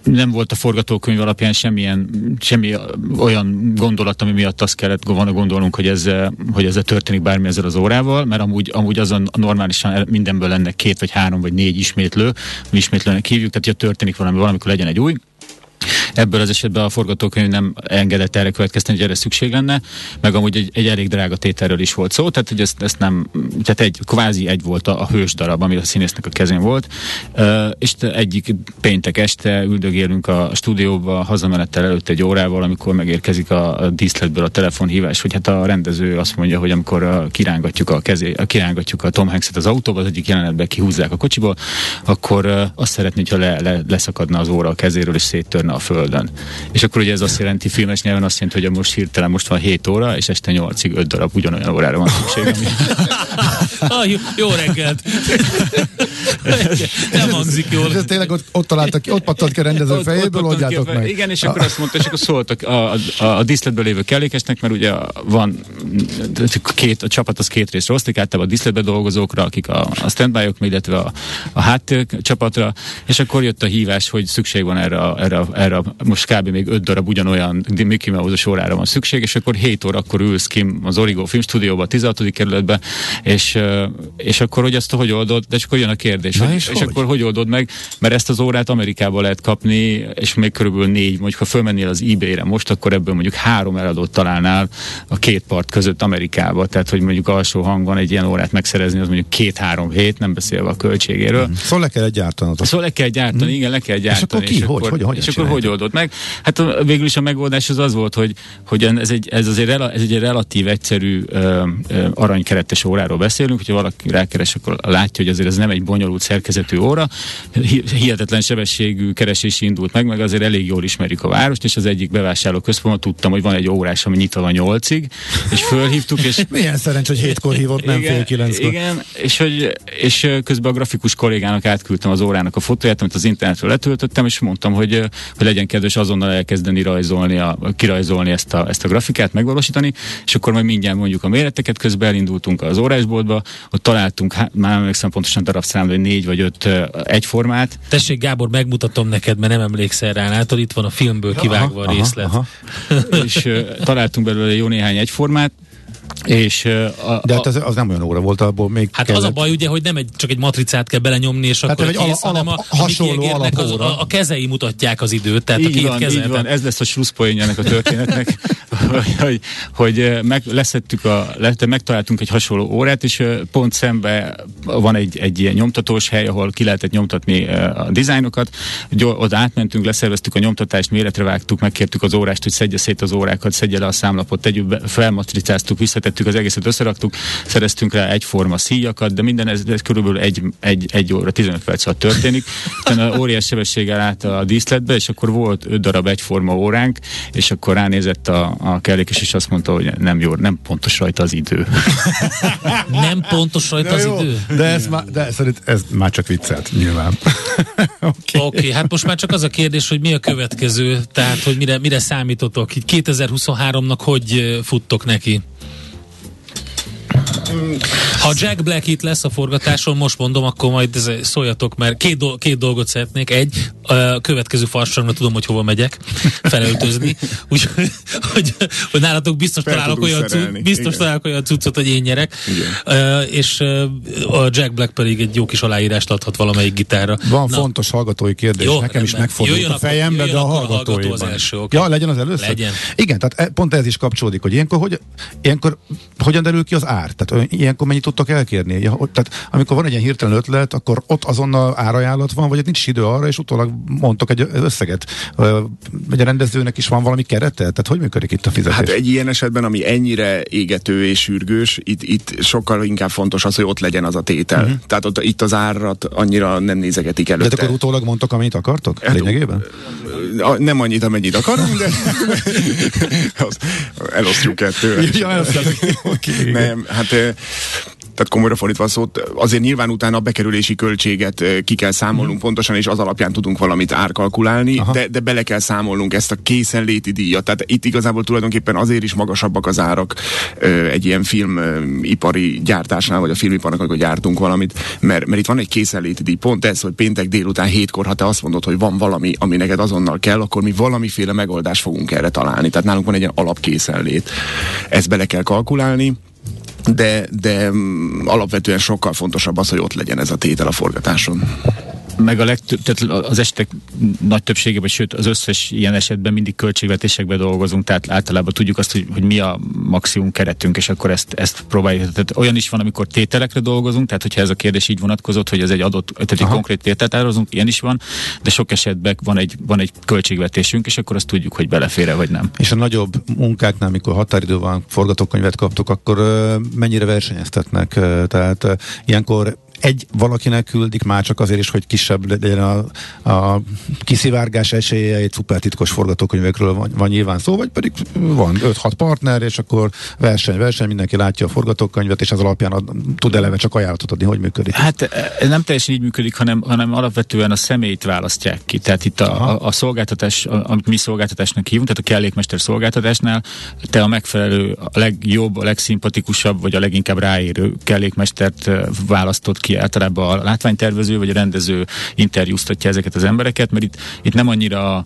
nem volt a forgatókönyv alapján semmilyen, semmi olyan gondolat, ami miatt azt kellett volna gondolnunk, hogy ez, hogy ezzel történik bármi ezzel az órával, mert amúgy, amúgy azon normálisan mindenből lenne két vagy három vagy négy ismétlő, mi ismétlőnek hívjuk, tehát hogy történik valami, valamikor legyen egy új, Ebből az esetben a forgatókönyv nem engedett erre következteni, hogy erre szükség lenne, meg amúgy egy, egy elég drága tételről is volt szó, tehát hogy ezt, ezt nem, tehát egy kvázi egy volt a, a hős darab, ami a színésznek a kezén volt, uh, és egyik péntek este üldögélünk a stúdióba hazamenettel előtt egy órával, amikor megérkezik a, a díszletből a telefonhívás, hogy hát a rendező azt mondja, hogy amikor a, kirángatjuk a kezé, a, kirángatjuk a Tom Hanks-et az autóba, az egyik jelenetben kihúzzák a kocsiból, akkor uh, azt szeretné, hogyha le, le, leszakadna az óra a kezéről és széttörne a földön. És akkor ugye ez azt jelenti, filmes nyelven azt jelenti, hogy most hirtelen most van 7 óra, és este 8-ig 5 darab ugyanolyan órára van szükség. Ami... ah, jó, jó reggelt! Nem hangzik jól. És ez tényleg ott, ott találtak ki, ott pattant ki a rendező ott, fejéből, ott ki, meg. Igen, és akkor azt mondta, és akkor szóltak a, a, a, a díszletből lévő kellékesnek, mert ugye van két, a csapat az két részre osztik, általában a díszletbe dolgozókra, akik a, a standby-ok, illetve a, a háttér csapatra, és akkor jött a hívás, hogy szükség van erre, a, erre, a, erre a, most kb. még öt darab ugyanolyan Mickey Mouse órára van szükség, és akkor 7 óra akkor ülsz ki az Origo Filmstúdióba, a 16. kerületbe, és, és akkor hogy ezt hogy oldod, de akkor jön a kérdés, Na hogy, és, és hogy? akkor hogy oldod meg, mert ezt az órát Amerikába lehet kapni, és még körülbelül négy, mondjuk ha fölmennél az eBay-re most, akkor ebből mondjuk három eladót találnál a két part között Amerikába, tehát hogy mondjuk alsó hangon egy ilyen órát megszerezni, az mondjuk két-három hét, nem beszélve a költségéről. Mm. Szóval le kell gyártanod. Szóval le kell gyártani, mm. igen, le kell gyártani. És akkor ki? És hogy, akkor, hogy, hogy, és akkor hogy oldod meg? Hát végül is a megoldás az az volt, hogy, hogy ez, egy, ez azért rela, ez egy relatív egyszerű ö, ö, aranykeretes óráról beszélünk, hogyha valaki rákeres, akkor látja, hogy azért ez nem egy bonyolult szerkezetű óra, hihetetlen sebességű keresés indult meg, meg azért elég jól ismerjük a várost, és az egyik bevásárló központban tudtam, hogy van egy órás, ami nyitva van nyolcig, és fölhívtuk, és... Milyen szerencs, hogy hétkor hívott, nem igen, fél kilenckor. Igen, és, hogy, és közben a grafikus kollégának átküldtem az órának a fotóját, amit az internetről letöltöttem, és mondtam, hogy, hogy legyen kedves azonnal elkezdeni rajzolni, a, kirajzolni ezt a, ezt a grafikát, megvalósítani, és akkor majd mindjárt mondjuk a méreteket, közben elindultunk az órásboltba, ott találtunk, hát, már emlékszem pontosan darabszámra, hogy négy vagy öt egyformát. Tessék Gábor, megmutatom neked, mert nem emlékszel rá, látod, itt van a filmből kivágva aha, a részlet. Aha, aha. és találtunk belőle jó néhány egyformát, és, a, De hát az, az nem olyan óra volt, abból még Hát kellett... az a baj ugye, hogy nem egy, csak egy matricát kell belenyomni, és hát akkor egy kész, alap, hanem a, hasonló a, az, a, a kezei mutatják az időt, tehát így a két van, Így van, ez lesz a slusszpoénja ennek a történetnek, hogy, hogy, hogy meg, leszettük a, lette, megtaláltunk egy hasonló órát, és pont szembe van egy, egy ilyen nyomtatós hely, ahol ki lehetett nyomtatni a dizájnokat. Oda átmentünk, leszerveztük a nyomtatást, méretre vágtuk, megkértük az órást, hogy szedje szét az órákat, szedje le a számlapot, tegyük be, felmatricáztuk, visszatettük az egészet, összeraktuk, szereztünk rá egyforma szíjakat, de minden ez, ez körülbelül egy, egy, egy óra, 15 perc alatt történik. Utána óriás sebességgel át a díszletbe, és akkor volt öt darab egyforma óránk, és akkor ránézett a, a kellékes, és azt mondta, hogy nem jó, nem pontos rajta az idő. nem pontos rajta az idő? De ez, már, de szerint ez már csak viccelt, nyilván. Oké, okay. okay, hát most már csak az a kérdés, hogy mi a következő, tehát hogy mire, mire számítotok? 2023-nak hogy futtok neki? Ha Jack Black itt lesz a forgatáson, most mondom, akkor majd szóljatok, mert két, do- két dolgot szeretnék. Egy, a következő farsangra tudom, hogy hova megyek felöltözni. Úgyhogy hogy, hogy nálatok biztos találok olyan, cu- biztos találok olyan cuccot, hogy én nyerek. Uh, és uh, a Jack Black pedig egy jó kis aláírást adhat valamelyik gitárra. Van Na. fontos hallgatói kérdés, jó, nekem is megfordult a fejembe, de a hallgatói. Az első, okay. Ja, legyen az először? Legyen. Igen, tehát e- pont ez is kapcsolódik, hogy ilyenkor, hogy, ilyenkor hogyan derül ki az ár? Tehát ilyenkor mennyit tudtok elkérni? Ja, ott, tehát amikor van egy ilyen hirtelen ötlet, akkor ott azonnal árajánlat van, vagy ott nincs idő arra, és utólag mondtok egy összeget. Egy a rendezőnek is van valami kerete? Tehát hogy működik itt a fizetés? Hát egy ilyen esetben, ami ennyire égető és sürgős, itt, itt sokkal inkább fontos az, hogy ott legyen az a tétel. Uh-huh. Tehát ott, itt az árat annyira nem nézegetik előtte. De akkor utólag mondtok, amit akartok? Hát, lényegében? Nem annyit, amennyit akarunk, de elosztjuk kettőre. Ja, elosztjuk. nem, hát tehát komolyra fordítva a szót, azért nyilván utána a bekerülési költséget ki kell számolnunk mm. pontosan, és az alapján tudunk valamit árkalkulálni, de, de bele kell számolnunk ezt a készenléti díjat. Tehát itt igazából tulajdonképpen azért is magasabbak az árak egy ilyen filmipari gyártásnál, vagy a filmiparnak, amikor gyártunk valamit, mert, mert itt van egy készenléti díj. Pont ez, hogy péntek délután hétkor, ha te azt mondod, hogy van valami, ami neked azonnal kell, akkor mi valamiféle megoldást fogunk erre találni. Tehát nálunk van egy ilyen alapkészenlét. Ezt bele kell kalkulálni, de, de mm, alapvetően sokkal fontosabb az, hogy ott legyen ez a tétel a forgatáson meg a legtöbb, tehát az esetek nagy többségében, sőt az összes ilyen esetben mindig költségvetésekben dolgozunk, tehát általában tudjuk azt, hogy, hogy mi a maximum keretünk, és akkor ezt, ezt próbáljuk. Tehát olyan is van, amikor tételekre dolgozunk, tehát hogyha ez a kérdés így vonatkozott, hogy ez egy adott, tehát egy konkrét tételt árazunk, ilyen is van, de sok esetben van egy, van egy költségvetésünk, és akkor azt tudjuk, hogy belefér vagy nem. És a nagyobb munkáknál, amikor határidő van, forgatókönyvet kaptok, akkor mennyire versenyeztetnek? Tehát ilyenkor egy valakinek küldik már csak azért is, hogy kisebb legyen a, a kiszivárgás esélye, egy szuper titkos forgatókönyvekről van, van nyilván szó, vagy pedig van 5-6 partner, és akkor verseny, verseny, mindenki látja a forgatókönyvet, és az alapján ad, tud eleve csak ajánlatot adni, hogy működik. Hát ez nem teljesen így működik, hanem, hanem alapvetően a személyt választják ki. Tehát itt a, a, a szolgáltatás, amit mi szolgáltatásnak hívunk, tehát a kellékmester szolgáltatásnál te a megfelelő, a legjobb, a legszimpatikusabb, vagy a leginkább ráérő kellékmestert választott ki ki általában a látványtervező vagy a rendező interjúztatja ezeket az embereket, mert itt, itt nem annyira a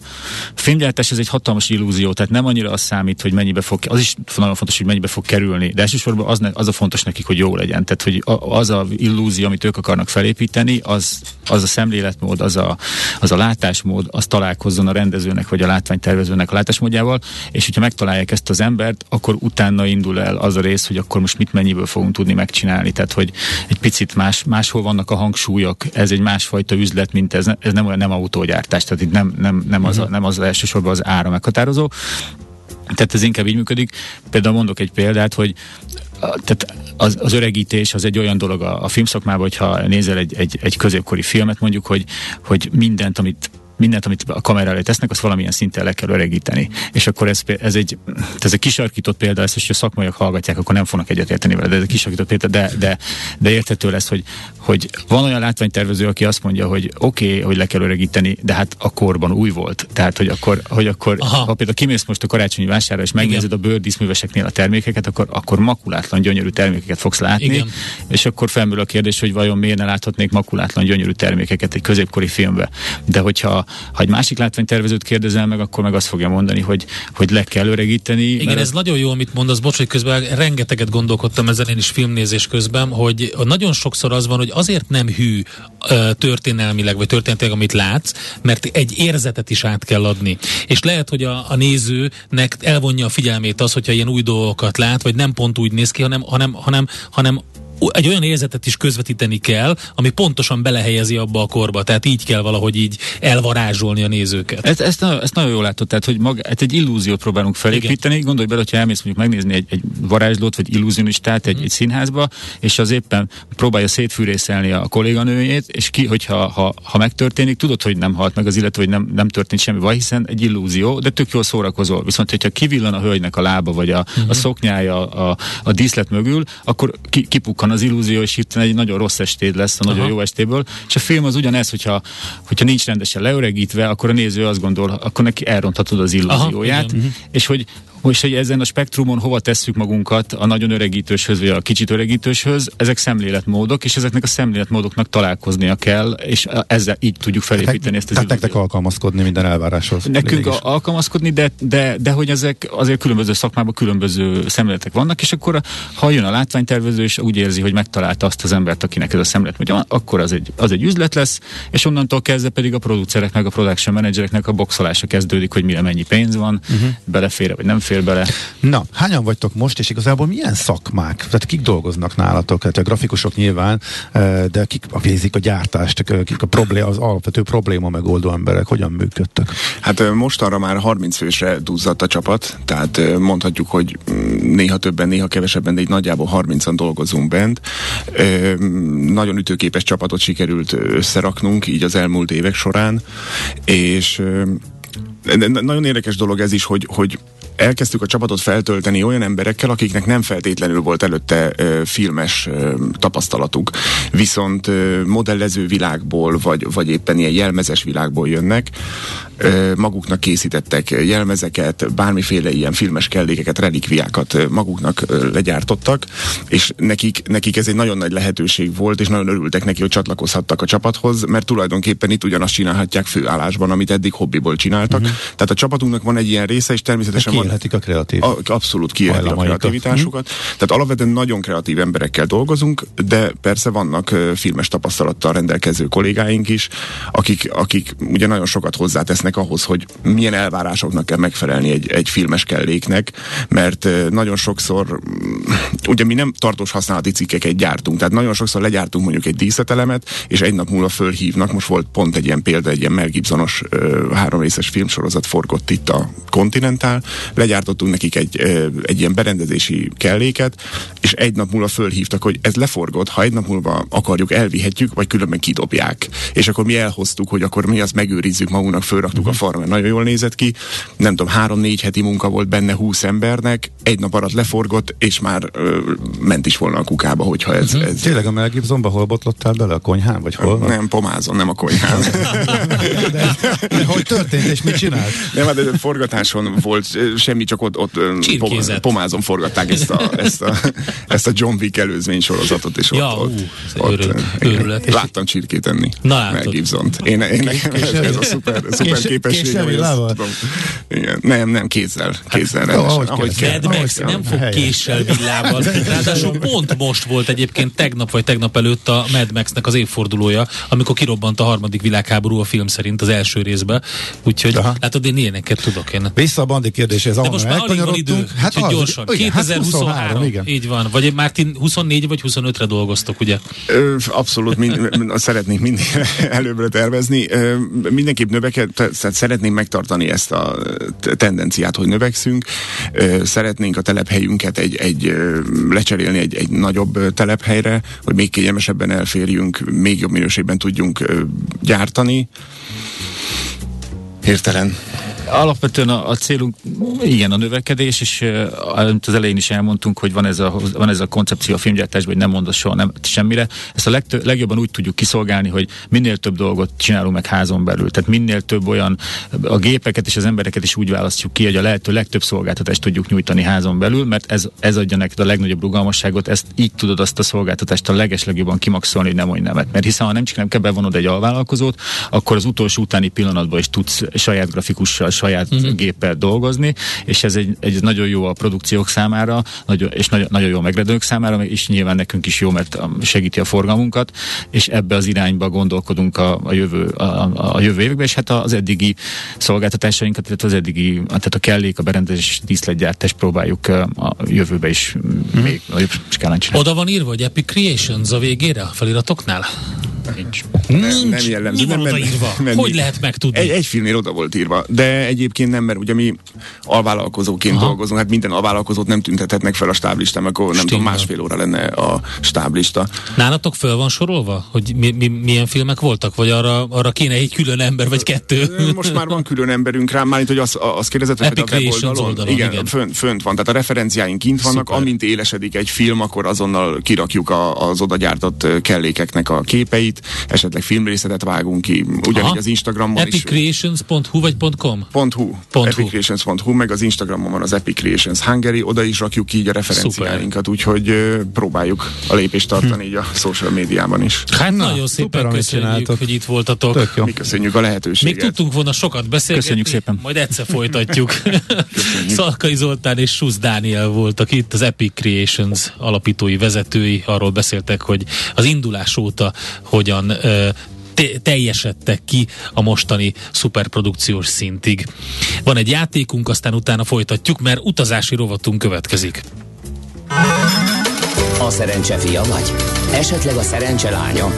filmgyártás, ez egy hatalmas illúzió, tehát nem annyira az számít, hogy mennyibe fog, az is nagyon fontos, hogy mennyibe fog kerülni, de elsősorban az, az a fontos nekik, hogy jó legyen. Tehát, hogy az a illúzió, amit ők akarnak felépíteni, az, az a szemléletmód, az a, az a látásmód, az találkozzon a rendezőnek vagy a látványtervezőnek a látásmódjával, és hogyha megtalálják ezt az embert, akkor utána indul el az a rész, hogy akkor most mit mennyiből fogunk tudni megcsinálni. Tehát, hogy egy picit más, máshol vannak a hangsúlyok, ez egy másfajta üzlet, mint ez, ez nem olyan nem autógyártás, tehát itt nem, nem, nem, az, a, mhm. nem az elsősorban az ára meghatározó, tehát ez inkább így működik. Például mondok egy példát, hogy tehát az, az öregítés az egy olyan dolog a, a filmszakmában, hogyha nézel egy, egy, egy középkori filmet mondjuk, hogy, hogy mindent, amit mindent, amit a kamera elé tesznek, azt valamilyen szinten le kell öregíteni. És akkor ez, ez, egy, ez egy kisarkított példa, ezt, hogy a szakmaiak hallgatják, akkor nem fognak egyetérteni vele, de ez egy kisarkított példa, de, de, de érthető lesz, hogy, hogy van olyan látványtervező, aki azt mondja, hogy oké, okay, hogy le kell öregíteni, de hát a korban új volt. Tehát, hogy akkor, hogy akkor Aha. ha például kimész most a karácsonyi vásárra, és megnézed Igen. a bőrdíszműveseknél a termékeket, akkor, akkor makulátlan, gyönyörű termékeket fogsz látni. Igen. És akkor felmerül a kérdés, hogy vajon miért ne láthatnék makulátlan, gyönyörű termékeket egy középkori filmbe. De hogyha ha egy másik látványtervezőt kérdezel meg, akkor meg azt fogja mondani, hogy, hogy le kell öregíteni. Igen, ez nagyon jó, amit mondasz, bocs, hogy közben rengeteget gondolkodtam ezen én is filmnézés közben, hogy nagyon sokszor az van, hogy azért nem hű történelmileg, vagy történetileg, amit látsz, mert egy érzetet is át kell adni. És lehet, hogy a, a nézőnek elvonja a figyelmét az, hogyha ilyen új dolgokat lát, vagy nem pont úgy néz ki, hanem, hanem, hanem, hanem egy olyan érzetet is közvetíteni kell, ami pontosan belehelyezi abba a korba. Tehát így kell valahogy így elvarázsolni a nézőket. Ezt, ezt, ezt nagyon jól látod, tehát hogy maga, hát egy illúziót próbálunk felépíteni. Igen. Gondolj bele, hogyha elmész mondjuk megnézni egy, egy varázslót, vagy illúzionistát egy, mm. egy színházba, és az éppen próbálja szétfűrészelni a kolléganőjét, és ki, hogyha ha, ha megtörténik, tudod, hogy nem halt meg az illető, hogy nem, nem történt semmi baj, hiszen egy illúzió, de tök jól szórakozol. Viszont, hogyha kivillan a hölgynek a lába, vagy a, mm-hmm. a mhm. szoknyája a, a díszlet mögül, akkor ki, kipukkan az illúzió, és itt egy nagyon rossz estéd lesz a nagyon Aha. jó estéből. És a film az ugyanez, hogyha, hogyha nincs rendesen leöregítve, akkor a néző azt gondol, akkor neki elronthatod az illúzióját. Aha, és hogy és hogy ezen a spektrumon hova tesszük magunkat a nagyon öregítőshöz, vagy a kicsit öregítőshöz, ezek szemléletmódok, és ezeknek a szemléletmódoknak találkoznia kell, és ezzel így tudjuk felépíteni ezt az Tehát nektek alkalmazkodni minden elváráshoz. Nekünk a, alkalmazkodni, de, de, de hogy ezek azért különböző szakmában különböző szemléletek vannak, és akkor ha jön a látványtervező, és úgy érzi, hogy megtalálta azt az embert, akinek ez a szemlélet van, akkor az egy, az egy üzlet lesz, és onnantól kezdve pedig a producerek meg a production managereknek a boxolása kezdődik, hogy mire mennyi pénz van, uh-huh. belefér vagy nem fér fér bele. Na, hányan vagytok most, és igazából milyen szakmák? Tehát kik dolgoznak nálatok? Hát a grafikusok nyilván, de kik végzik a gyártást, kik a problém, az alapvető probléma megoldó emberek, hogyan működtek? Hát mostanra már 30 fősre duzzadt a csapat, tehát mondhatjuk, hogy mm, néha többen, néha kevesebben, de így nagyjából 30-an dolgozunk bent. Nagyon ütőképes csapatot sikerült összeraknunk így az elmúlt évek során, és nagyon érdekes dolog ez is, hogy, hogy elkezdtük a csapatot feltölteni olyan emberekkel, akiknek nem feltétlenül volt előtte ö, filmes ö, tapasztalatuk, viszont ö, modellező világból, vagy, vagy éppen ilyen jelmezes világból jönnek, maguknak készítettek jelmezeket, bármiféle ilyen filmes kellékeket, relikviákat maguknak legyártottak, és nekik, nekik ez egy nagyon nagy lehetőség volt, és nagyon örültek neki, hogy csatlakozhattak a csapathoz, mert tulajdonképpen itt ugyanazt csinálhatják főállásban, amit eddig hobbiból csináltak. Uh-huh. Tehát a csapatunknak van egy ilyen része, és természetesen van kiélhetik a kreatív a, abszolút kiélhetik a kreativitásukat. Mm. Tehát alapvetően nagyon kreatív emberekkel dolgozunk, de persze vannak filmes tapasztalattal rendelkező kollégáink is, akik, akik ugye nagyon sokat hozzátesznek ahhoz, hogy milyen elvárásoknak kell megfelelni egy, egy filmes kelléknek, mert nagyon sokszor ugye mi nem tartós használati cikkeket gyártunk, tehát nagyon sokszor legyártunk mondjuk egy díszletelemet, és egy nap múlva fölhívnak, most volt pont egy ilyen példa, egy ilyen Mel Gibsonos uh, három részes filmsorozat forgott itt a Continental, legyártottunk nekik egy, egy ilyen berendezési kelléket, és egy nap múlva fölhívtak, hogy ez leforgott, ha egy nap múlva akarjuk, elvihetjük, vagy különben kidobják. És akkor mi elhoztuk, hogy akkor mi azt megőrizzük magunknak, fölraktuk uh-huh. a farmer, nagyon jól nézett ki, nem tudom, három-négy heti munka volt benne húsz embernek, egy nap alatt leforgott, és már ö, ment is volna a kukába, hogyha ez... Uh-huh. ez... Tényleg a Mel Gibsonba hol botlottál bele? A konyhán? Vagy hol? Nem, pomázon, nem a konyhán. de, de, hogy történt, és mit csinált? Nem, hát forgatáson volt, semmi, csak ott, ott pomázon forgatták ezt a, ezt, a, ezt a John Wick előzmény sorozatot, és ja, ott, ú, ott, őrül, őrület. láttam csirkét enni. Na látod. Gibson-t. Én, én nekem ez, ez a szuper, szuper képességem. Tudom. Igen. Nem, nem, kézzel. Kézzel hát, ahogy, ahogy kell. Mad Max nem fog késsel villával. Ráadásul pont most volt egyébként tegnap vagy tegnap előtt a Mad Max-nek az évfordulója, amikor kirobbant a harmadik világháború a film szerint az első részben. Úgyhogy Aha. látod, én ilyeneket tudok én. Vissza a bandi kérdéshez, De most már alig van idő, hát az, gyorsan. Igen, 2023, hát 23, igen. így van. Vagy már 24 vagy 25-re dolgoztok, ugye? Ö, abszolút, mind, szeretnénk mindig előbbre tervezni. Ö, mindenképp növeked, szeretnénk megtartani ezt a tendenciát, hogy növekszünk. Szeretnénk a telephelyünket egy, egy lecserélni egy, egy nagyobb telephelyre, hogy még kényelmesebben elférjünk, még jobb minőségben tudjunk gyártani. Hirtelen Alapvetően a, a célunk igen a növekedés, és amit az elején is elmondtunk, hogy van ez a, van ez a koncepció a filmgyártásban, hogy nem mondasz soha nem, semmire. Ezt a legtö, legjobban úgy tudjuk kiszolgálni, hogy minél több dolgot csinálunk meg házon belül. Tehát minél több olyan, a gépeket és az embereket is úgy választjuk ki, hogy a lehető legtöbb szolgáltatást tudjuk nyújtani házon belül, mert ez, ez adja neked a legnagyobb rugalmasságot, ezt így tudod azt a szolgáltatást a legeslegjobban kimaxolni, hogy nem mondj nemet. Mert hiszen ha nem csak nem kell bevonod egy alvállalkozót, akkor az utolsó utáni pillanatban is tudsz saját grafikussal saját uh-huh. géppel dolgozni, és ez egy, egy nagyon jó a produkciók számára, nagyon, és nagyon, nagyon jó a megredők számára, és nyilván nekünk is jó, mert segíti a forgalmunkat, és ebbe az irányba gondolkodunk a, a, jövő, a, a jövő években, és hát az eddigi szolgáltatásainkat, tehát az eddigi, tehát a kellék, a berendezés, díszletgyártás próbáljuk a jövőbe is uh-huh. még nagyobb skálán csinálni. Oda van írva, hogy Epic Creations a végére a feliratoknál? Nincs. Nincs. Nem, nem jellemző. Mi van nem, írva? Nem, hogy lehet megtudni? Egy, egy filmnél oda volt írva, de egyébként nem, mert ugye mi alvállalkozóként Aha. dolgozunk, hát minden alvállalkozót nem tüntethetnek fel a stáblistán, akkor nem tudom, másfél óra lenne a stáblista. Nálatok föl van sorolva, hogy mi, mi, milyen filmek voltak, vagy arra, arra kéne egy külön ember, vagy kettő? Most már van külön emberünk rá, már hogy az, az kérdezett, hogy a weboldalon, oldalon, igen, igen. Fönt, fönt van, tehát a referenciáink kint vannak, Szuper. amint élesedik egy film, akkor azonnal kirakjuk a, az oda gyártott kellékeknek a képeit, esetleg filmrészetet vágunk ki, ugyanígy Aha. az Instagramon Epicreations.hu vagy .com? .hu. Epicreations.hu, meg az Instagramon van az Epic Creations Hungary, oda is rakjuk ki így a referenciáinkat, úgyhogy uh, próbáljuk a lépést tartani hm. így a social médiában is. Hát Na, nagyon szépen szuper, köszönjük, hogy itt voltatok. Mi köszönjük a lehetőséget. Még tudtunk volna sokat beszélni. Köszönjük szépen. Majd egyszer folytatjuk. Szalkai Zoltán és Susz Dániel voltak itt, az Epic Creations alapítói, vezetői. Arról beszéltek, hogy az indulás óta hogyan te- teljesedtek ki a mostani szuperprodukciós szintig. Van egy játékunk, aztán utána folytatjuk, mert utazási rovatunk következik. A szerencse fia vagy? Esetleg a szerencse lánya?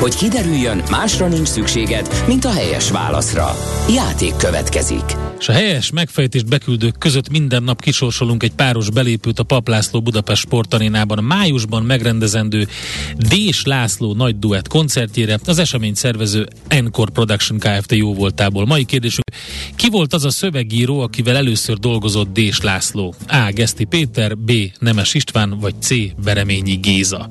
Hogy kiderüljön, másra nincs szükséged, mint a helyes válaszra. Játék következik. És a helyes megfejtést beküldők között minden nap kisorsolunk egy páros belépőt a Paplászló Budapest Sportarénában májusban megrendezendő Dés László nagy duett koncertjére az esemény szervező Encore Production Kft. jó voltából. Mai kérdésünk, ki volt az a szövegíró, akivel először dolgozott Dés László? A. Geszti Péter, B. Nemes István, vagy C. Bereményi Géza?